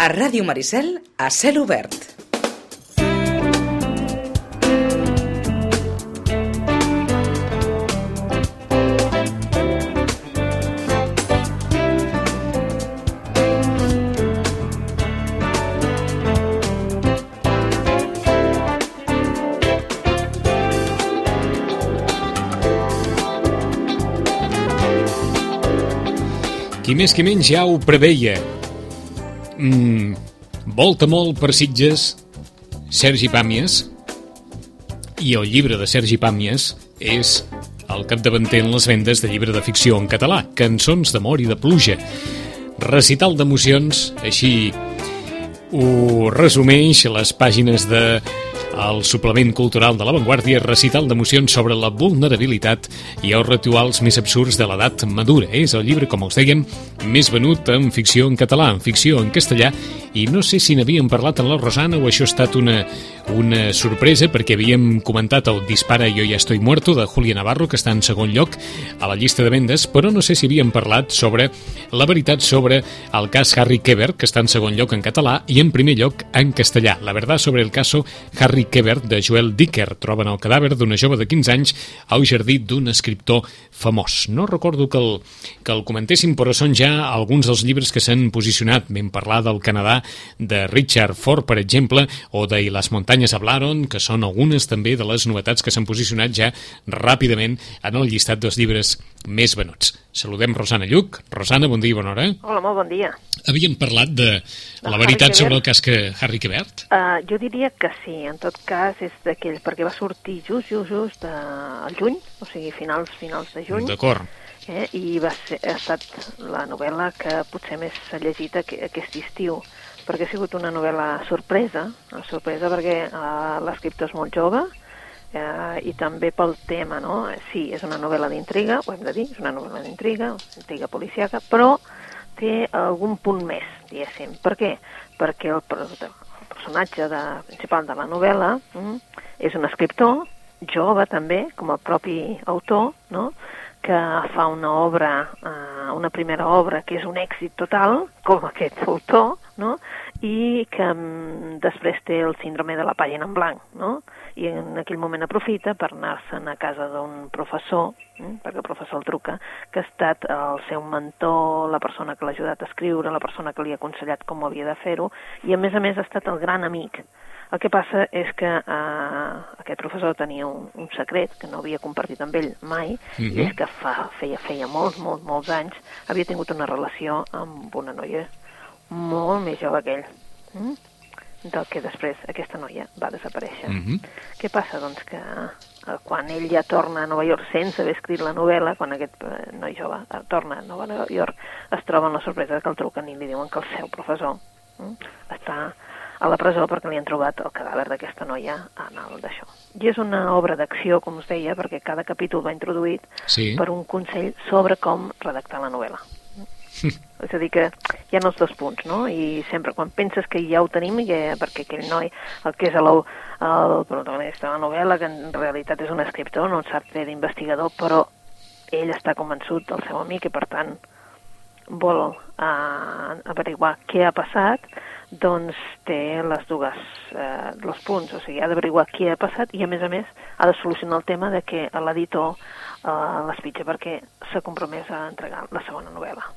A Ràdio Maricel, a cel obert. Qui més qui menys ja ho preveia. Mm, volta molt per Sitges Sergi Pàmies i el llibre de Sergi Pàmies és el capdavanter en les vendes de llibre de ficció en català, Cançons d'amor i de pluja. Recital d'emocions, així ho resumeix les pàgines de el suplement cultural de l'avantguàrdia recital d'emocions sobre la vulnerabilitat i els rituals més absurds de l'edat madura. És el llibre, com els dèiem, més venut en ficció en català, en ficció en castellà, i no sé si n'havíem parlat amb la Rosana o això ha estat una, una sorpresa perquè havíem comentat el Dispara jo ja estoy muerto de Julia Navarro, que està en segon lloc a la llista de vendes, però no sé si havíem parlat sobre la veritat sobre el cas Harry Quebert, que està en segon lloc en català, i en primer lloc en castellà. La verdad sobre el caso Harry Quebert de Joel Dicker. Troben el cadàver d'una jove de 15 anys al jardí d'un escriptor famós. No recordo que el, que el comentéssim, però són ja alguns dels llibres que s'han posicionat. Vam parlar del Canadà de Richard Ford, per exemple, o de les muntanyes hablaron, que són algunes també de les novetats que s'han posicionat ja ràpidament en el llistat dels llibres més venuts. Saludem Rosana Lluc. Rosana, bon dia i bona hora. Hola, molt bon dia. Havíem parlat de la Harry veritat sobre el cas que Harry Quebert. Uh, jo diria que sí, en tot cas és d'aquells, perquè va sortir just, just, just de, al juny, o sigui, finals, finals de juny, D'acord. Eh, i va ser, ha estat la novel·la que potser més s'ha llegit aqu aquest estiu, perquè ha sigut una novel·la sorpresa, sorpresa perquè uh, l'escriptor és molt jove, eh, i també pel tema, no? Sí, és una novel·la d'intriga, ho hem de dir, és una novel·la d'intriga, intriga policiaca, però té algun punt més, diguéssim. Per què? Perquè el, el personatge de, principal de la novel·la mm, és un escriptor, jove també, com el propi autor, no? Que fa una obra, eh, una primera obra que és un èxit total, com aquest autor, no? i que mm, després té el síndrome de la pàgina en blanc, no? i en aquell moment aprofita per anar-se'n a casa d'un professor, mm, perquè el professor el truca, que ha estat el seu mentor, la persona que l'ha ajudat a escriure, la persona que li ha aconsellat com havia de fer-ho, i a més a més ha estat el gran amic. El que passa és que eh, aquest professor tenia un, un secret que no havia compartit amb ell mai, Mhm. i és que fa, feia, feia molts, molts, molts anys havia tingut una relació amb una noia molt més jove que ell. Mm? del que després aquesta noia va desaparèixer. Mhm. Què passa? Doncs que eh, quan ell ja torna a Nova York sense haver escrit la novel·la, quan aquest eh, noi jove eh, torna a Nova York, es troba amb la sorpresa que el truquen i li diuen que el seu professor mm, està a la presó perquè li han trobat el cadàver d'aquesta noia en el d'això. I és una obra d'acció, com us deia, perquè cada capítol va introduït Sí. per un consell sobre com redactar la novel·la. És a dir, que hi ha els dos punts, no? I sempre, quan penses que ja ho tenim, que, perquè aquell noi, el que és el, el protagonista de la novel·la, que en realitat és un escriptor, no sap fer d'investigador, però ell està convençut del seu amic i, per tant, vol uh, averiguar què ha passat, doncs té les dues, eh, els punts, o sigui, ha d'averiguar què ha passat i, a més a més, ha de solucionar el tema de que l'editor eh, l'espitja perquè s'ha compromès a entregar la segona novel·la.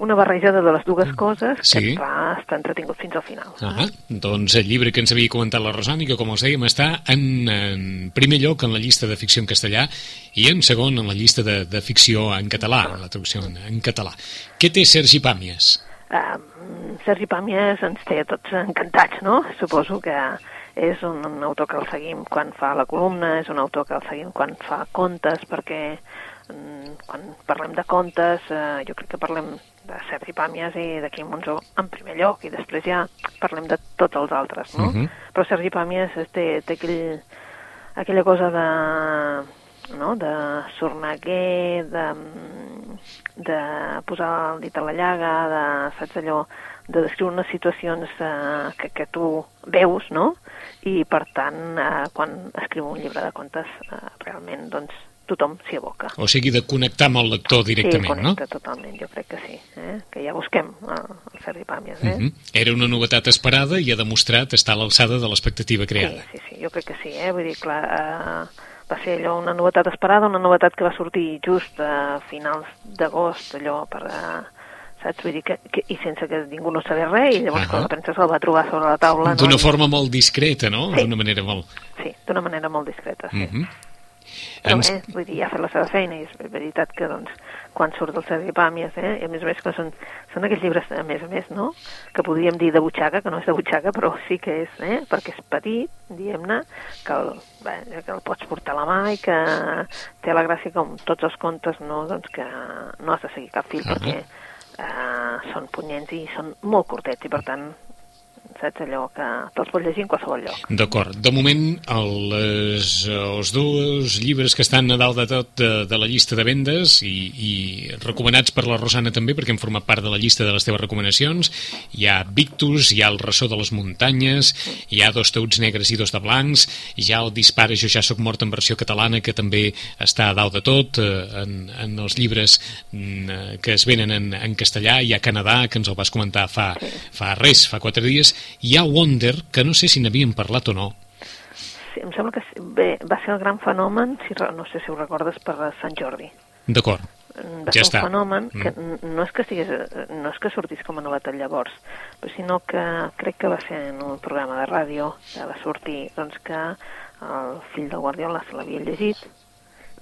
Una barrejada de les dues coses que Sí. et fa estar entretingut fins al final. Ah, doncs el llibre que ens havia comentat la Rosana i que, com els dèiem, està en, en primer lloc en la llista de ficció en castellà i en segon en la llista de, de ficció en català, la traducció en, en català. Què té Sergi Pàmies? Uh, Sergi Pàmies ens té tots encantats, no? Suposo que és un, un autor que el seguim quan fa la columna, és un autor que el seguim quan fa contes, perquè mm, quan parlem de contes, eh, jo crec que parlem de Sergi Pàmies i de Quim Monzó en primer lloc, i després ja parlem de tots els altres, no? Mhm. Però Sergi Pàmies es té, té aquell, aquella cosa de, no? de sorneguer, de, de posar el dit a la llaga, de, saps allò, de descriure unes situacions eh, que, que tu veus, no? I, per tant, eh, quan escriu un llibre de contes, eh, realment, doncs, tothom s'hi aboca. O sigui, de connectar amb el lector directament, sí, connecta totalment, jo crec que sí. Eh? Que ja busquem el, el Sergi Pàmies. Eh? Uh -huh. Era una novetat esperada i ha demostrat estar a l'alçada de l'expectativa creada. Sí, sí, sí, jo crec que sí. Eh? Vull dir, clar, eh, va ser allò una novetat esperada, una novetat que va sortir just a finals d'agost, allò per... Eh, saps? Vull dir que, que, i sense que ningú no sabés res, i llavors uh -huh. la premsa se'l va trobar sobre la taula... D'una no? forma molt discreta, no? Sí. D'una manera molt... Sí, d'una manera molt discreta, sí. Uh -huh. Però Ens... bé, vull dir, ja ha fet la seva feina i és veritat que, doncs, quan surt el Sergi Pàmies, eh, i a més a més que són, són aquells llibres, a més a més, no?, que podríem dir de butxaca, que no és de butxaca, però sí que és, eh, perquè és petit, diguem-ne, que, el, bé, que el pots portar a la mà i que té la gràcia com tots els contes, no?, doncs que no has de seguir cap fil, Ah. perquè eh, són punyents i són molt curtets, i per tant, saps allò que te'ls pots llegir en qualsevol lloc. D'acord. De moment, el, les, els dos llibres que estan a dalt de tot de, de la llista de vendes i, i recomanats per la Rosana també, perquè han format part de la llista de les teves recomanacions, hi ha Victus, hi ha El ressò de les muntanyes, hi ha Dos teuts negres i dos de blancs, hi ha El dispara, jo ja sóc mort en versió catalana, que també està a dalt de tot, eh, en, en els llibres mm, eh, que es venen en, en castellà, hi ha Canadà, que ens el vas comentar fa, fa res, fa quatre dies, hi ha Wonder, que no sé si n'havíem parlat o no. Sí, em sembla que bé, va ser el gran fenomen, si, no sé si ho recordes, per Sant Jordi. D'acord. Mm, Va Ja ser està. un fenomen que Mm. no és que, estigués, no és que sortís com a novetat llavors, però sinó que crec que va ser en un programa de ràdio que va sortir doncs, que el fill de Guardiola se l'havia llegit,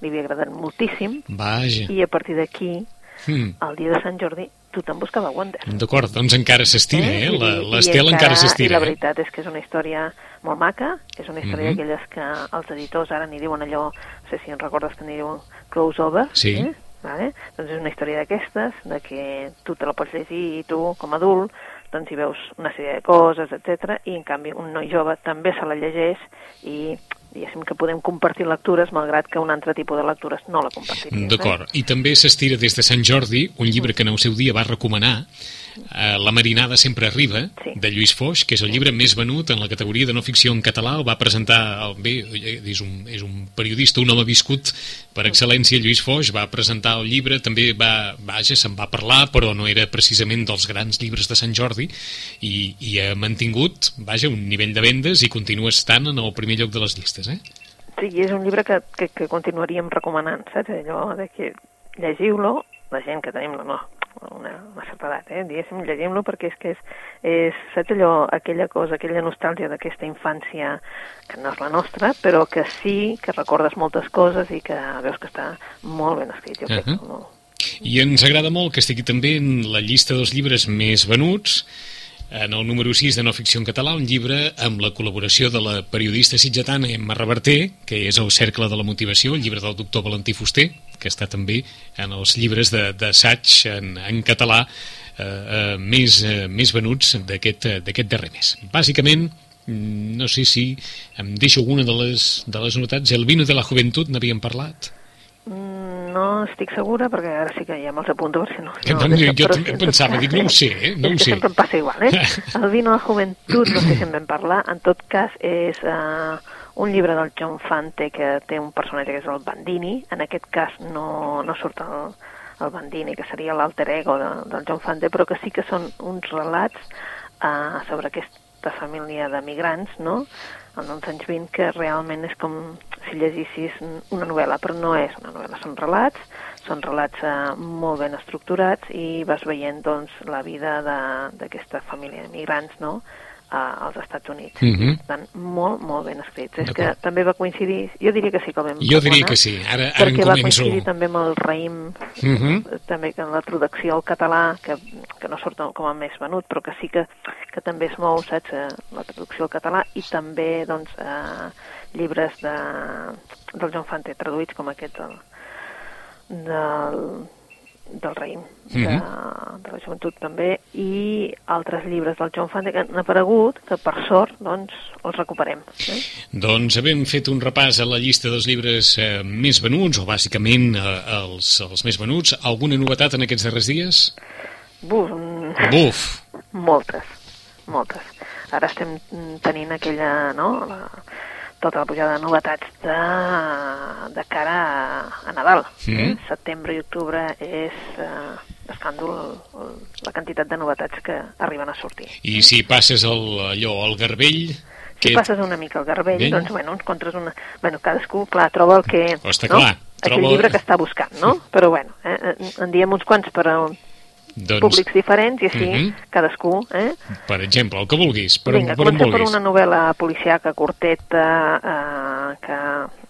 li havia agradat moltíssim, Vaja. i a partir d'aquí, Mm. el dia de Sant Jordi, tothom buscava Wonder. D'acord, doncs encara s'estira, eh? I- La- i L'estel encara I s'estira. la eh? veritat és que és una història molt maca, és una història Mhm. d'aquelles que els editors ara n'hi diuen allò, no sé si en recordes que n'hi diuen crossover, Sí. eh? Vale? Doncs és una història d'aquestes, de que tu te la pots llegir i tu, com a adult, doncs hi veus una sèrie de coses, etc. i en canvi un noi jove també se la llegeix i diguéssim que podem compartir lectures malgrat que un altre tipus de lectures no la compartiríem. D'acord. I també s'estira des de Sant Jordi un llibre que en el seu dia va recomanar, eh, La marinada sempre arriba, Sí. de Lluís Foix, que és el llibre més venut en la categoria de no ficció en català. El va presentar, el, bé, és un, és un periodista, un home viscut per excel·lència, Lluís Foix, va presentar el llibre, també va, vaja, se'n va parlar, però no era precisament dels grans llibres de Sant Jordi, i, i ha mantingut, vaja, un nivell de vendes i continua estant en el primer lloc de les llistes, eh? Sí, i és un llibre que, que, que continuaríem recomanant, saps? Allò de que llegiu-lo, la gent que tenim no, una, una certa edat, eh? diguéssim, llegim-lo perquè és que és, és, saps allò, aquella cosa, aquella nostàlgia d'aquesta infància que no és la nostra, però que sí que recordes moltes coses i que veus que està molt ben escrit, jo crec. Uh -huh. molt. I ens agrada molt que estigui també en la llista dels llibres més venuts, en el número 6 de no ficció en català, un llibre amb la col·laboració de la periodista sitgetana Emma Reverter, que és El cercle de la motivació, el llibre del doctor Valentí Fuster, que està també en els llibres d'assaig en, en català eh, eh, més, eh, més venuts d'aquest d'aquest darrer mes. Bàsicament, mm, no sé si em deixo alguna de les, de les notats. El vino de la joventut n'havíem parlat. Mm, No estic segura, perquè ara sí que ja me'ls apunto, no... Que no doncs, deixa- jo però també en pensava, dic, no ho sé, eh, no ho sé. sempre em passa igual, eh? El vino de joventut, no sé si en vam parlar, en tot cas és uh, un llibre del John Fante que té un personatge que és el Bandini, en aquest cas no, no surt el, el Bandini, que seria l'alter ego de, del John Fante, però que sí que són uns relats uh, sobre aquesta família de migrants, no?, als anys 20, que realment és com si llegissis una novel·la, però no és una novel·la, són relats, són relats eh, molt ben estructurats i vas veient doncs, la vida d'aquesta família de migrants no? A, als Estats Units. Mhm. Estan molt, molt ben escrits. És que també va coincidir, jo diria que sí el vam Jo diria que sí, ara, ara en perquè va començo. coincidir també amb el raïm Mhm. també que en la traducció al català, que, que no surt com a més venut, però que sí que, que també es mou, saps, eh, la traducció al català, i també, doncs, eh, llibres de, del John Fante traduïts com aquest del, del, del raïm de, Mhm. de la joventut també i altres llibres del John Fante que han aparegut que per sort doncs els recuperem eh? Doncs havem fet un repàs a la llista dels llibres eh, més venuts, o bàsicament eh, els, els més venuts. Alguna novetat en aquests darrers dies? Buf, mm, Buf! Moltes, moltes. Ara estem mm, tenint aquella, no?, la, tota la pujada de novetats de, de cara a, a Nadal. Mm. Eh? Setembre i octubre és eh, escàndol la quantitat de novetats que arriben a sortir. I si passes el, allò, el garbell... Si que... passes una mica al garbell, Bé. doncs, bueno, encontres una... Bueno, cadascú, clar, troba el que... Està no? clar, Aquell troba- llibre que està buscant, no? Però, bueno, eh, en diem uns quants per a Doncs, públics diferents i així Mhm. cadascú, eh? per exemple, el que vulguis, per, Vinga, on, per on comencem per vulguis. una novel·la policiaca curteta eh, que,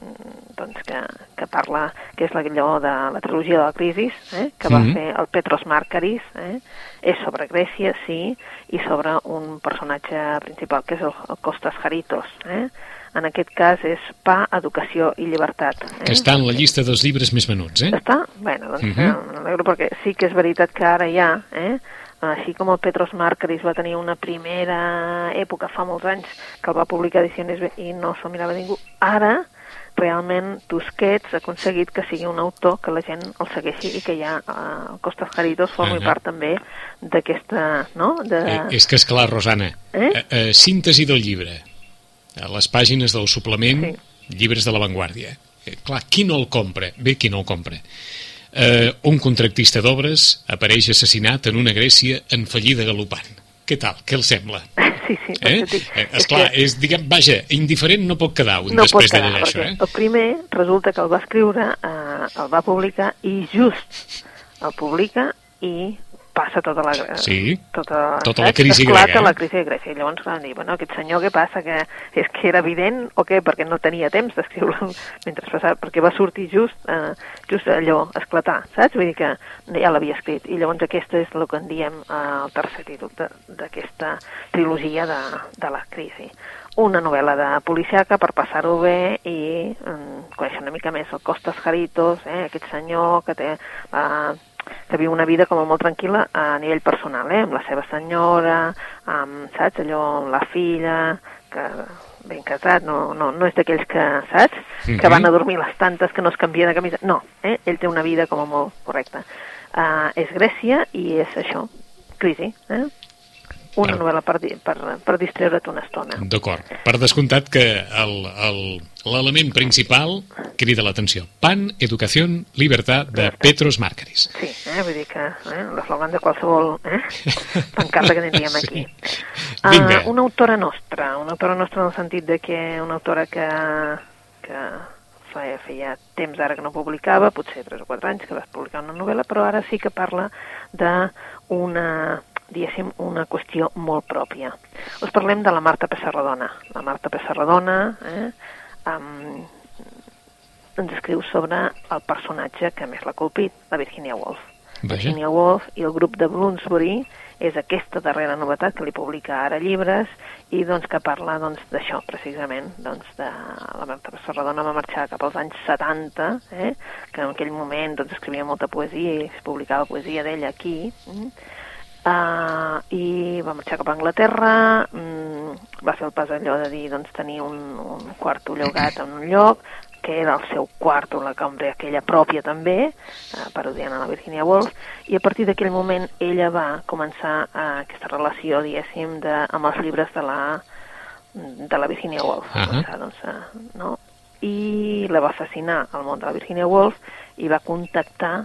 mm, doncs que, que parla, que és allò de la trilogia de la crisi, eh, que va Mhm. fer el Petros Markaris, eh, és sobre Grècia, sí, i sobre un personatge principal, que és el, el Costas Haritos. Eh? En aquest cas és Pa, Educació i Llibertat. Eh? Que està en la llista dels llibres més venuts, eh? Està? Bueno, doncs Mhm. uh -huh. m'alegro perquè sí que és veritat que ara ja, eh, així com el Petros Markaris va tenir una primera època fa molts anys que el va publicar Ediciones i no se'l mirava ningú, ara realment Tusquets ha aconseguit que sigui un autor que la gent el segueixi i que ja eh, Costas Jaritos formi Ahà. part també d'aquesta, no? De... Eh, és que, és clar, Rosana, Eh? eh, eh, síntesi del llibre, a les pàgines del suplement, Sí. llibres de l'avantguàrdia. Eh, clar, qui no el compra? Bé, qui no el compra. Eh, un contractista d'obres apareix assassinat en una Grècia en fallida galopant. Què tal? Què el sembla? Sí, sí, Eh? Eh, esclar, que- és, diguem, vaja, indiferent no pot quedar un no després de quedar, llegir això, eh? el primer resulta que el va escriure, eh, el va publicar i just el publica i passa tota la, Sí, tota, tota la saps? crisi Esclata grega, eh? la crisi de Grècia. I llavors van dir, bueno, aquest senyor què passa? Que és que era evident o què? Perquè no tenia temps d'escriure mentre passava, perquè va sortir just, eh, just allò, esclatar, saps? Vull dir que ja l'havia escrit. I llavors aquesta és el que en diem eh, el tercer títol d'aquesta trilogia de, de la crisi una novel·la de policiaca per passar-ho bé i mm, conèixer una mica més el Costas Jaritos, eh, aquest senyor que té eh, que viu una vida com a molt tranquil·la a nivell personal, eh, amb la seva senyora, amb, saps, allò, amb la filla, que ben casat, no, no, no és d'aquells que, saps, que Mhm. van a dormir les tantes que no es canvien de camisa, no, eh, ell té una vida com a molt correcta. Uh, és Grècia i és això, crisi, eh? Una Per- novel·la per, per, per distreure't una estona. D'acord. Per descomptat que el- el- l'element principal crida l'atenció. Pan, educació, libertat de Petros Márcaris. Sí, eh? vull dir que eh? l'eslògan de qualsevol eh? pancarta que tindríem aquí. Sí. Vinga. Uh, una autora nostra, una autora nostra en el sentit de que una autora que, que feia, feia temps ara que no publicava, potser 3 o 4 anys que vas publicar una novel·la, però ara sí que parla d'una diguéssim, una qüestió molt pròpia. Us parlem de la Marta Pessarrodona. La Marta Pessarrodona eh, um, ens escriu sobre el personatge que més l'ha colpit, la Virginia Woolf. Vaja. Virginia Woolf i el grup de Bloomsbury és aquesta darrera novetat que li publica ara llibres i doncs que parla doncs d'això precisament doncs de la Marta Serradona va marxar cap als anys 70 eh? que en aquell moment doncs escrivia molta poesia i es publicava poesia d'ella aquí mm? Uh, i va marxar cap a Anglaterra, mm, va fer el pas allò de dir, doncs, tenir un, un quarto llogat en un lloc, que era el seu quarto, la cambra aquella pròpia també, uh, parodiant a la Virginia Woolf, i a partir d'aquell moment ella va començar uh, aquesta relació, diguéssim, de, amb els llibres de la, de la Virginia Woolf. Ahà. Va començar, doncs, uh, no? I la va fascinar el món de la Virginia Woolf i va contactar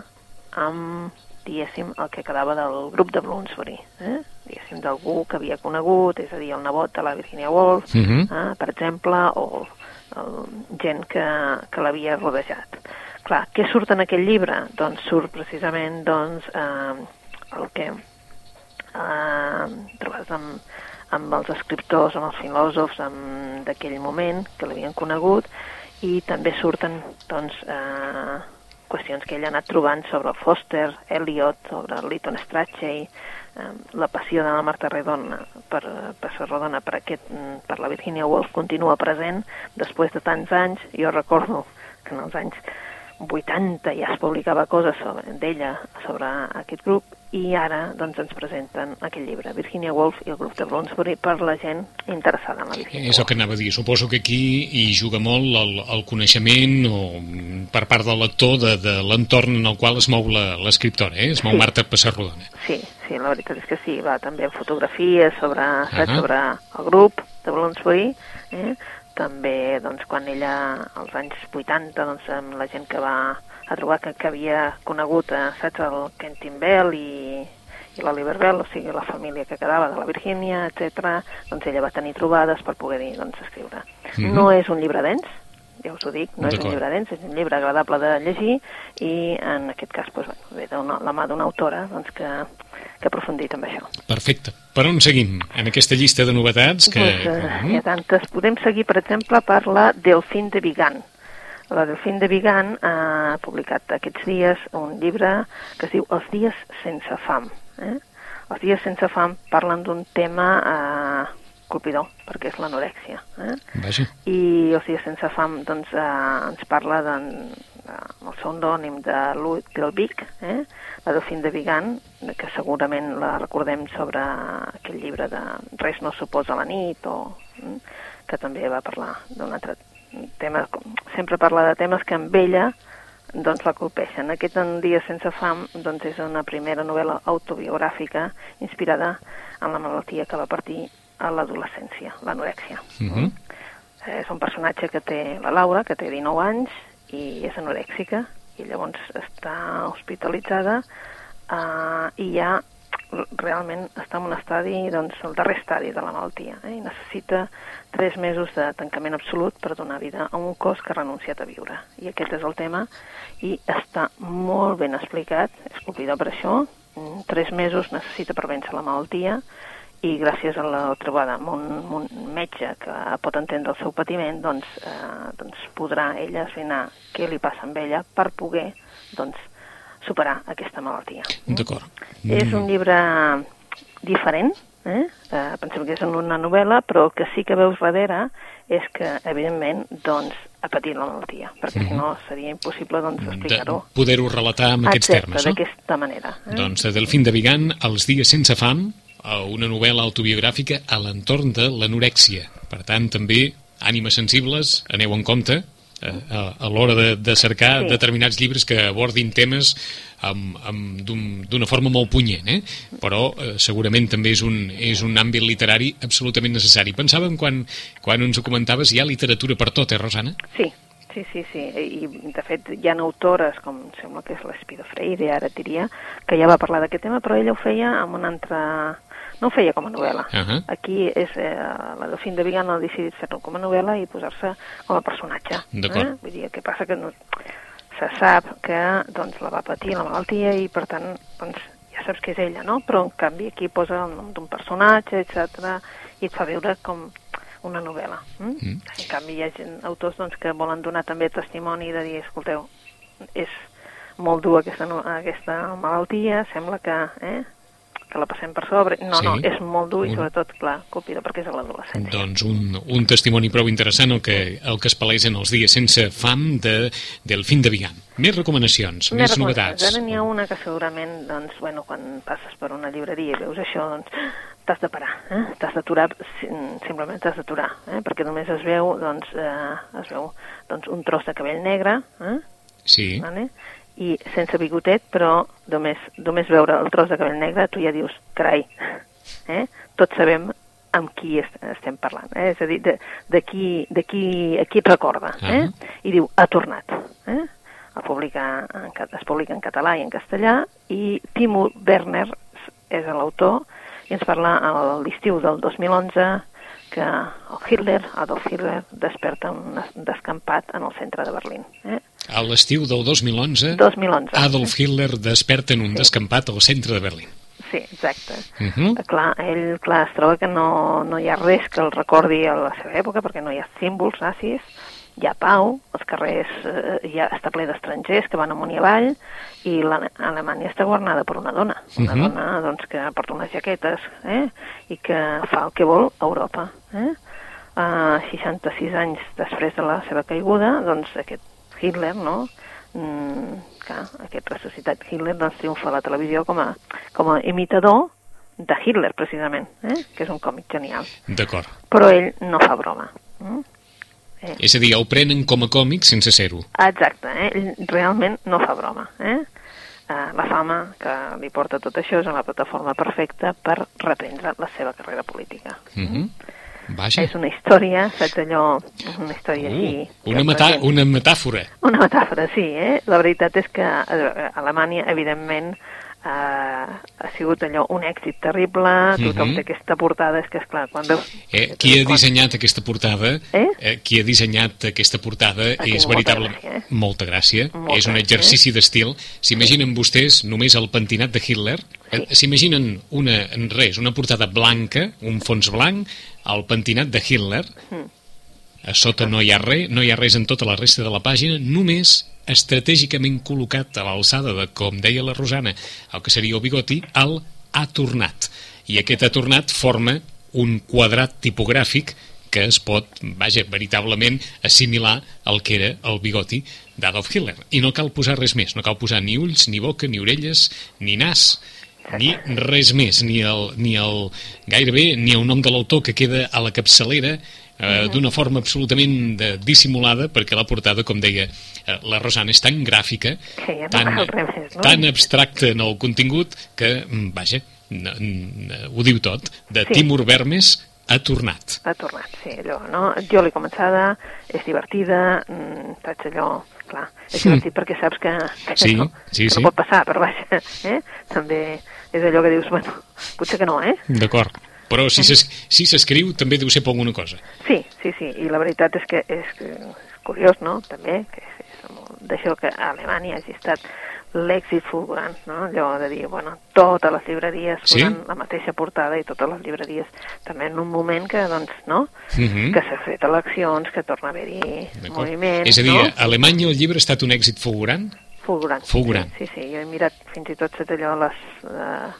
amb diguéssim, el que quedava del grup de Bloomsbury, eh? diguéssim, d'algú que havia conegut, és a dir, el nebot de la Virginia Woolf, Mhm. eh? per exemple, o el, gent que, que l'havia rodejat. Clar, què surt en aquell llibre? Doncs surt precisament doncs, eh, el que eh, trobes amb, amb els escriptors, amb els filòsofs d'aquell moment, que l'havien conegut, i també surten doncs, eh, qüestions que ell ha anat trobant sobre Foster, Eliot, sobre Lytton Strachey, eh, la passió de la Marta Redona per, per Serradona per, aquest, mm, per la Virginia Woolf continua present després de tants anys. Jo recordo que en els anys 80 ja es publicava coses d'ella, sobre aquest grup, i ara doncs, ens presenten aquest llibre, Virginia Woolf i el grup de Bloomsbury, per la gent interessada en la Virginia És el que anava a dir. Suposo que aquí hi juga molt el, el coneixement o mm, per part del lector de, de l'entorn en el qual es mou la- l'escriptora, eh? es mou Sí. Marta Passarrodona. Sí, sí, la veritat és que sí, va també en fotografies sobre, saps, Ahà. sobre el grup de Bloomsbury, eh? també doncs, quan ella, als anys 80, doncs, amb la gent que va a trobar que, que havia conegut, eh, saps, el Quentin Bell i, i l'Oliver Bell, o sigui, la família que quedava de la Virgínia, etc. doncs ella va tenir trobades per poder dir, doncs, escriure. Mm -hmm. No és un llibre dens, ja us ho dic, no és un llibre dens, és un llibre agradable de llegir i en aquest cas doncs, bueno, ve de una, la mà d'una autora doncs, que, que ha aprofundit amb això. Perfecte. Per on seguim en aquesta llista de novetats? Que... Pues, uh, hi ha tantes. Podem seguir, per exemple, per la Delfín de Vigan. La Delfín de Vigan ha publicat aquests dies un llibre que es diu Els dies sense fam. Eh? Els dies sense fam parlen d'un tema eh, colpidor, perquè és l'anorèxia. Eh? Vaja. I els dies sense fam doncs, eh, ens parla de, el pseudònim de Louis Delvic, eh? la Delfín de Vigan, que segurament la recordem sobre aquell llibre de Res no suposa la nit, o, que també va parlar d'un altre tema, sempre parla de temes que amb ella doncs la colpeixen. Aquest En dies sense fam doncs és una primera novel·la autobiogràfica inspirada en la malaltia que va partir a l'adolescència, l'anorèxia. Uh -huh. És un personatge que té la Laura, que té 19 anys, i és anorèxica, i llavors està hospitalitzada uh, i ja realment està en un estadi, doncs, el darrer estadi de la malaltia, eh? i necessita tres mesos de tancament absolut per donar vida a un cos que ha renunciat a viure. I aquest és el tema, i està molt ben explicat, és colpidor per això, tres mesos necessita per vèncer la malaltia, i gràcies a la trobada amb un, amb un metge que pot entendre el seu patiment, doncs, eh, doncs podrà ella esbrinar què li passa amb ella per poder doncs, superar aquesta malaltia. D'acord. És un llibre diferent, eh? eh? pensem que és una novel·la, però el que sí que veus darrere és que, evidentment, doncs, ha patit la malaltia, perquè mm -hmm. si no seria impossible doncs, explicar-ho. Poder-ho relatar amb aquests Exacte, termes, no? d'aquesta manera. Eh? Doncs Delfín de Vigan, Els dies sense fam, una novel·la autobiogràfica a l'entorn de l'anorèxia. Per tant, també, ànimes sensibles, aneu en compte, a, a l'hora de, de cercar sí. determinats llibres que abordin temes d'una un, forma molt punyent, eh? però eh, segurament també és un, és un àmbit literari absolutament necessari. Pensàvem quan, quan ens ho comentaves, hi ha literatura per tot, eh, Rosana? Sí, Sí, sí, sí, i de fet hi ha autores, com sembla que és l'Espido Freire, ara diria, que ja va parlar d'aquest tema, però ella ho feia amb un altre no ho feia com a novel·la. Uh -huh. Aquí és eh, la Delfín de Vigan ha decidit fer-ho com a novel·la i posar-se com a personatge. Eh? Vull dir, què passa que no, se sap que doncs, la va patir la malaltia i per tant doncs, ja saps que és ella, no? Però en canvi aquí posa el nom d'un personatge, etc i et fa veure com una novel·la. Mm? Mm. En canvi hi ha gent, autors doncs, que volen donar també testimoni de dir, escolteu, és molt dur aquesta, aquesta malaltia, sembla que eh, que la passem per sobre. No, sí. no, és molt dur i sobretot, clar, colpida perquè és a l'adolescència. Doncs un, un testimoni prou interessant el que, el que es paleix en els dies sense fam de, del fin de Vigan. Més recomanacions, més, més novetats. Ara n'hi ha una que segurament, doncs, bueno, quan passes per una llibreria i veus això, doncs, t'has de parar, eh? t'has d'aturar, simplement t'has d'aturar, eh? perquè només es veu, doncs, eh, es veu, doncs, un tros de cabell negre, eh? Sí. Vale? I sense bigotet, però només, només veure el tros de cabell negre tu ja dius, carai, eh? tots sabem amb qui est estem parlant, eh? és a dir, de, de, qui, de qui, a qui et recorda, eh? Uh -huh. i diu, ha tornat. Eh? El publica en, es publica en català i en castellà, i Timo Werner és l'autor, i ens parla a l'estiu del 2011 que el Hitler, Adolf Hitler, desperta un descampat en el centre de Berlín. Eh? A l'estiu del 2011, 2011, Adolf Hitler desperta en un sí. descampat al centre de Berlín. Sí, exacte. Uh -huh. Clar, ell clar, es troba que no, no hi ha res que el recordi a la seva època, perquè no hi ha símbols nazis, hi ha pau, els carrers eh, ja està ple d'estrangers que van amunt i avall, i l'Alemanya està governada per una dona, una uh -huh. dona doncs, que porta unes jaquetes eh, i que fa el que vol a Europa. Eh? Uh, 66 anys després de la seva caiguda, doncs aquest Hitler, no? Mm, clar, aquest ressuscitat Hitler doncs, triomfa a la televisió com a, com a imitador de Hitler, precisament, eh? que és un còmic genial. D'acord. Però ell no fa broma. Mm? Eh. És a dir, ho prenen com a còmic sense ser-ho. Exacte, eh? ell realment no fa broma. Eh? Uh, la fama que li porta tot això és una plataforma perfecta per reprendre la seva carrera política. Uh -huh. Vaja. És una història, saps allò, una història Uh, així. una, metà una metàfora. Una metàfora, sí, eh? La veritat és que eh, Alemanya, evidentment, eh, ha sigut allò un èxit terrible, tothom Mhm. té aquesta portada, és que, esclar, quan veus... Eh, qui ha dissenyat aquesta portada Eh? eh, qui ha dissenyat aquesta portada Ha és molta veritable gràcia, eh? molta gràcia, Molta és un gràcia, exercici d'estil s'imaginen vostès només el pentinat de Hitler eh, s'imaginen una, en res, una portada blanca un fons blanc, el pentinat de Hitler a sota no hi ha res, no hi ha res en tota la resta de la pàgina, només estratègicament col·locat a l'alçada de, com deia la Rosana, el que seria el bigoti, el ha tornat. I aquest ha tornat forma un quadrat tipogràfic que es pot, vaja, veritablement assimilar al que era el bigoti d'Adolf Hitler. I no cal posar res més, no cal posar ni ulls, ni boca, ni orelles, ni nas, ni res més, ni el, ni el gairebé ni el nom de l'autor que queda a la capçalera eh, d'una forma absolutament de, dissimulada perquè la portada, com deia eh, la Rosana, és tan gràfica no tan, més, no? tan abstracta en el contingut que, mm, vaja, ho diu tot de Sí. Timur Vermes ha tornat Ha tornat, sí, allò, no? Jo l'he començada, és divertida, mm, saps allò, clar, és Mm. divertit perquè saps que, que, Sí, no, sí, que sí. no pot passar, però vaja, eh? També és allò que dius, bueno, potser que no, eh? d'acord però si s'es- si s'escriu també deu ser per alguna cosa Sí, sí, sí, i la veritat és que és, que és curiós, no?, també, que és, és d'això que a Alemanya hagi estat l'èxit fulgurant, no?, allò de dir, bueno, totes les llibreries Sí? posant la mateixa portada i totes les llibreries també en un moment que, doncs, no?, Mhm. que s'ha fet eleccions, que torna a haver-hi D'acord. moviment, és a dir, no? a Alemanya el llibre ha estat un èxit fulgurant Fulgurant. Fulgurant. Sí, sí, sí, jo he mirat fins i tot tot allò, les eh,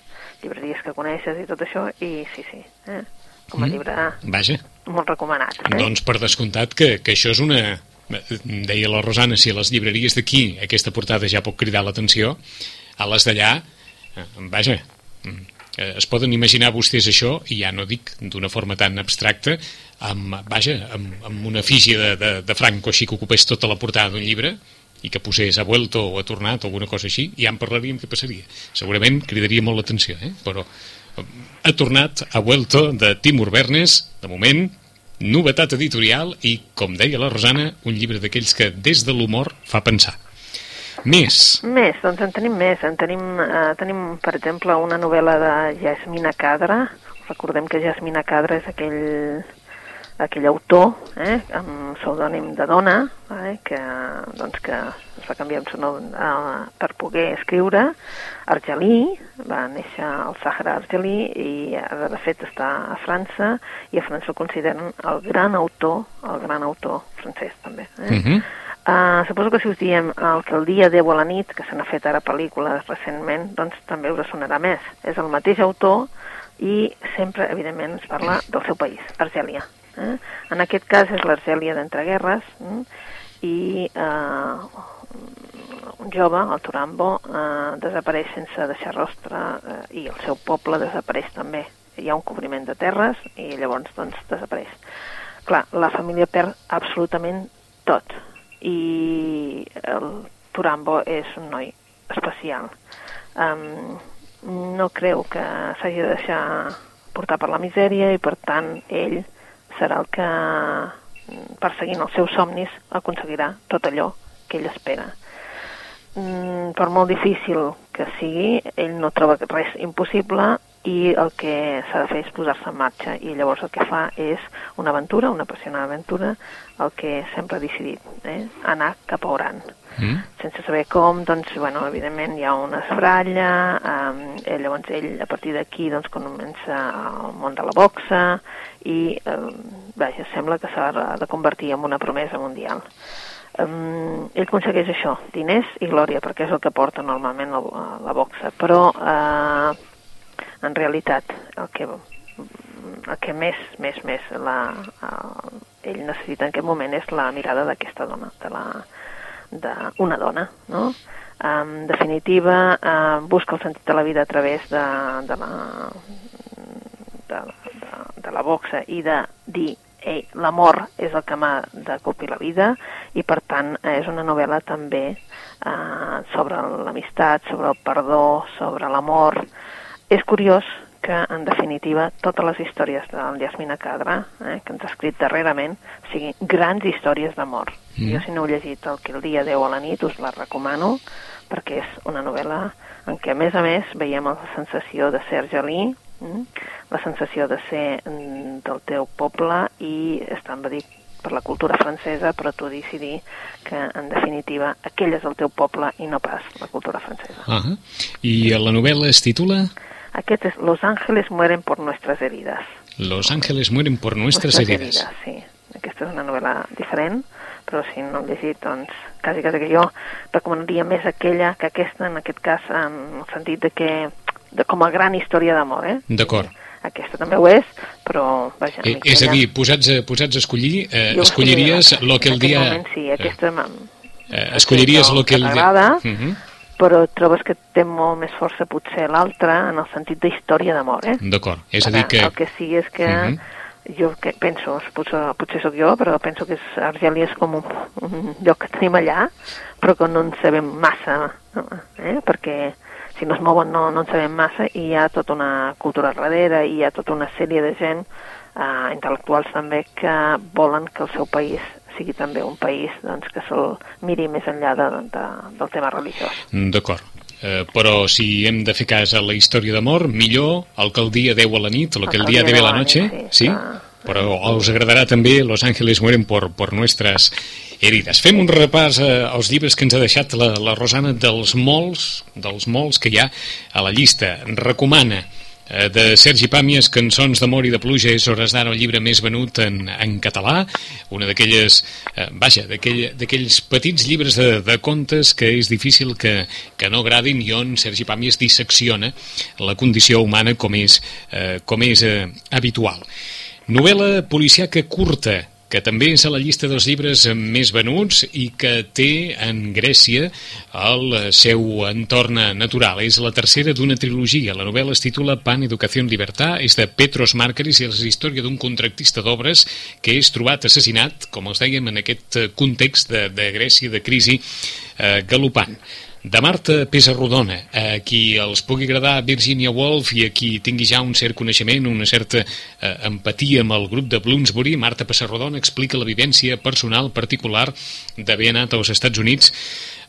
llibreries que coneixes i tot això, i sí, sí, eh? com a Mm. llibre vaja, molt recomanat. Eh? Doncs per descomptat que, que això és una... Deia la Rosana, si a les llibreries d'aquí aquesta portada ja pot cridar l'atenció, a les d'allà, eh, vaja, mm, eh, es poden imaginar vostès això, i ja no dic d'una forma tan abstracta, amb, vaja, amb, amb una efígie de, de, de Franco així que ocupés tota la portada d'un llibre, i que posés ha vuelto o ha tornat o alguna cosa així, ja en parlaríem què passaria. Segurament cridaria molt l'atenció, eh? però eh, ha tornat, ha vuelto de Timur Bernes, de moment, novetat editorial i, com deia la Rosana, un llibre d'aquells que des de l'humor fa pensar. Més. Més, doncs en tenim més. En tenim, eh, tenim, per exemple, una novel·la de Jasmina Cadra. Recordem que Jasmina Cadra és aquell, aquell autor eh, amb pseudònim de dona eh, que, doncs, que es va canviar el seu nom eh, per poder escriure. Argelí, va néixer al Sàhara argelí i ara de fet està a França i a França el consideren el gran autor, el gran autor francès també. Eh? Uh -huh. Uh, suposo que si us diem el que el dia deu a la nit, que se n'ha fet ara pel·lícules recentment, doncs també us sonarà més. És el mateix autor i sempre, evidentment, es parla del seu país, Argèlia. Eh? En aquest cas és l'Argèlia d'entreguerres eh? i uh, un jove, el Turambo, eh, desapareix sense deixar rostre eh, i el seu poble desapareix també. Hi ha un cobriment de terres i llavors doncs desapareix. Clar, la família perd absolutament tot i el Turambo és un noi especial. Um, no creu que s'hagi de deixar portar per la misèria i per tant ell serà el que perseguint els seus somnis aconseguirà tot allò que ell espera. Mm, per molt difícil que sigui, ell no troba res impossible i el que s'ha de fer és posar-se en marxa i llavors el que fa és una aventura, una apassionada aventura, el que sempre ha decidit, eh? anar cap a Oran. Mm. Sense saber com, doncs, bueno, evidentment hi ha una esbralla, eh, llavors ell a partir d'aquí doncs, comença el món de la boxa i eh, vaja, sembla que s'ha de convertir en una promesa mundial. Um, ell aconsegueix això, diners i glòria, perquè és el que porta normalment la, la boxa, però eh, en realitat el que, el que més, més, més la, el, ell necessita en aquest moment és la mirada d'aquesta dona, de la d'una dona, no? En definitiva, eh, busca el sentit de la vida a través de, de la de, de, la boxa i de dir ei, l'amor és el que m'ha de copir la vida i per tant és una novel·la també eh, sobre l'amistat, sobre el perdó, sobre l'amor. És curiós que, en definitiva, totes les històries del Yasmina Cadra, eh, que ens ha escrit darrerament, siguin grans històries d'amor. Mm. Jo, si no heu llegit El que el dia deu a la nit, us la recomano, perquè és una novel·la en què, a més a més, veiem la sensació de ser argelí, mm, la sensació de ser mm, del teu poble i estan va dir per la cultura francesa, però tu decidir que, en definitiva, aquell és el teu poble i no pas la cultura francesa. Uh -huh. I la novel·la es titula? Aquest és Los ángeles mueren por nuestras heridas. Los ángeles mueren por nuestras, nuestras heridas. heridas. Sí, aquesta és una novel·la diferent, però si no heu llegit, doncs quasi, quasi que jo recomanaria més aquella que aquesta, en aquest cas, en el sentit de que de, com a gran història d'amor, eh? D'acord. Aquesta també ho és, però... Vaja, eh, és a dir, posats a, posats a escollir, eh, escolliries lo que el dia... Moment, sí, aquesta... Eh, eh, escolliries lo que el dia... Uh -huh. però trobes que té molt més força potser l'altra en el sentit d'història d'amor, eh? D'acord, és a dir que... El que sí és que... Uh -huh jo que penso, potser, potser sóc jo, però penso que és, Argèlia és com un, un lloc que tenim allà, però que no en sabem massa, eh? perquè si no es mouen no, no en sabem massa i hi ha tota una cultura darrere i hi ha tota una sèrie de gent eh, intel·lectuals també que volen que el seu país sigui també un país doncs, que se'l miri més enllà de, de, del tema religiós. D'acord. Eh, però si hem de fer cas a la història d'amor, millor el que el dia deu a la nit, el que el dia deu a la noche, sí? sí? Però us agradarà també Los Ángeles mueren por, por nuestras herides. Fem un repàs eh, als llibres que ens ha deixat la, la Rosana dels molts, dels molts que hi ha a la llista. Recomana eh, de Sergi Pàmies, Cançons d'amor i de pluja és hores d'ara el llibre més venut en, en català, una d'aquelles eh, vaja, d'aquells petits llibres de, de contes que és difícil que, que no agradin i on Sergi Pàmies dissecciona la condició humana com és, eh, com és eh, habitual. Novel·la policiaca curta, que també és a la llista dels llibres més venuts i que té en Grècia el seu entorn natural. És la tercera d'una trilogia. La novel·la es titula Pan, Educació, Libertà, és de Petros Márqueris i és la història d'un contractista d'obres que és trobat assassinat, com els dèiem, en aquest context de, de Grècia, de crisi eh, galopant de Marta Pesarrodona, a qui els pugui agradar Virginia Woolf i a qui tingui ja un cert coneixement, una certa eh, empatia amb el grup de Bloomsbury, Marta Pesarrodona explica la vivència personal particular d'haver anat als Estats Units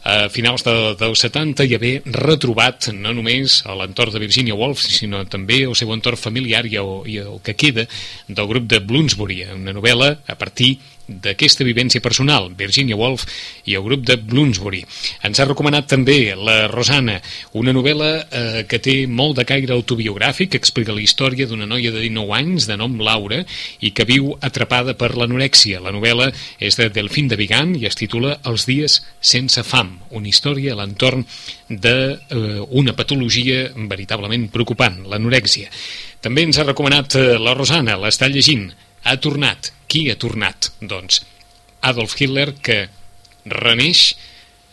a finals de, dels 70 i haver retrobat no només a l'entorn de Virginia Woolf, sinó també el seu entorn familiar i el, i el que queda del grup de Bloomsbury, una novel·la a partir d'aquesta vivència personal, Virginia Woolf i el grup de Bloomsbury. Ens ha recomanat també la Rosana, una novel·la eh, que té molt de caire autobiogràfic, que explica la història d'una noia de 19 anys de nom Laura i que viu atrapada per l'anorèxia. La novel·la és de Delfín de Vigan i es titula Els dies sense fam, una història a l'entorn d'una eh, patologia veritablement preocupant, l'anorèxia. També ens ha recomanat eh, la Rosana, l'està llegint, ha tornat. Qui ha tornat? Doncs Adolf Hitler, que reneix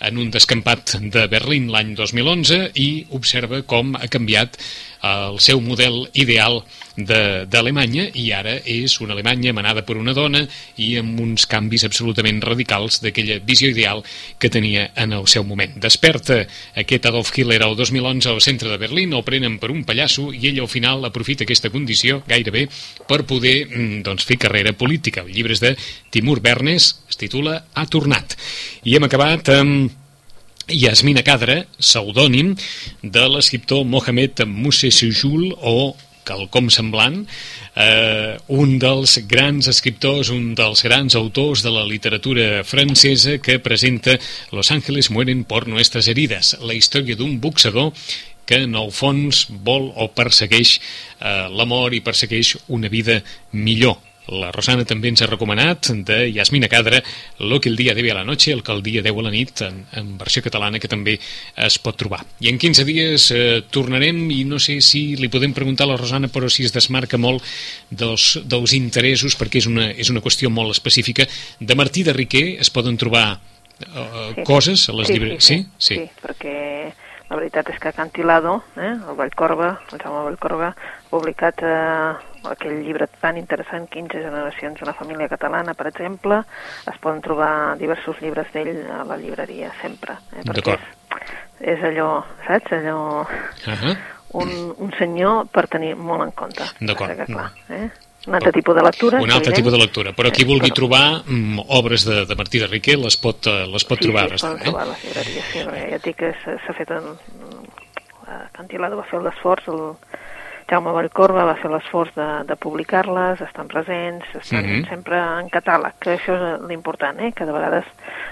en un descampat de Berlín l'any 2011 i observa com ha canviat el seu model ideal d'Alemanya i ara és una Alemanya manada per una dona i amb uns canvis absolutament radicals d'aquella visió ideal que tenia en el seu moment. Desperta aquest Adolf Hitler el 2011 al centre de Berlín, el prenen per un pallasso i ell al final aprofita aquesta condició gairebé per poder mm, doncs, fer carrera política. El llibre és de Timur Bernes, es titula Ha tornat. I hem acabat amb Yasmina Kadra, pseudònim de l'escriptor Mohamed Moussesujul o quelcom semblant, eh, un dels grans escriptors, un dels grans autors de la literatura francesa que presenta Los Ángeles mueren por nuestras heridas, la història d'un boxador que en el fons vol o persegueix eh, l'amor i persegueix una vida millor la Rosana també ens ha recomanat de Yasmina Cadra Lo que el dia debe a la noche, el que el dia deu a la nit en, en versió catalana que també es pot trobar. I en 15 dies eh, tornarem i no sé si li podem preguntar a la Rosana però si es desmarca molt dels, dels interessos perquè és una, és una qüestió molt específica. De Martí de Riquer es poden trobar eh, sí. coses a les sí, llibreries? Sí, sí, sí, sí, perquè la veritat és que Cantilado, eh, el Vallcorba, el Jaume Vallcorba, publicat eh, aquell llibre tan interessant, 15 generacions d'una família catalana, per exemple. Es poden trobar diversos llibres d'ell a la llibreria sempre. Eh, D'acord. És, és allò, saps? Allò... Uh -huh. un, un senyor per tenir molt en compte. D'acord. Perquè, eh? Un altre tipus de lectura. Un altre tipus de lectura. Però qui Eh, vulgui trobar mm, obres de, de Martí de Riquer les pot, eh, les pot sí, trobar. sí, es poden bastant, trobar a les llibreries, sí, perquè ja et dic que s'ha fet en... eh, Cantilado va fer l'esforç, el Jaume Vallcorba va fer l'esforç de, de publicar-les, estan presents, estan Mhm. sempre en catàleg, que això és l'important, eh? que de vegades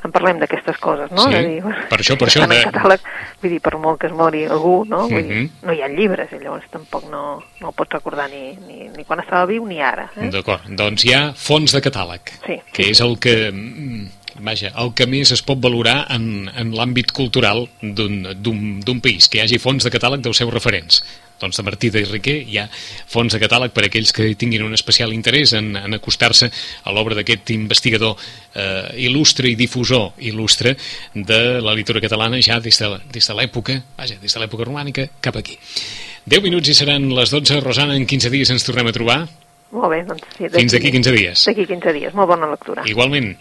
en parlem d'aquestes coses, no? Sí, de dir, per això- per això en de- catàleg, vull dir, per molt que es mori algú, no? Vull dir, Mhm. no hi ha llibres, i llavors tampoc no, no el pots recordar ni, ni, ni quan estava viu ni ara. Eh? D'acord, doncs hi ha fons de catàleg, Sí, que és el que, mm, vaja, el que més es pot valorar en, en l'àmbit cultural d'un país, que hi hagi fons de catàleg dels seus referents. Doncs de Martí de Riquer hi ha fons de catàleg per a aquells que tinguin un especial interès en, en acostar-se a l'obra d'aquest investigador eh, il·lustre i difusor il·lustre de la literatura catalana ja des de, des de l'època, vaja, des de l'època romànica cap aquí. 10 minuts i seran les 12. Rosana, en 15 dies ens tornem a trobar. Molt bé, doncs sí. Fins d'aquí 15 dies. D'aquí 15 dies, molt bona lectura. Igualment.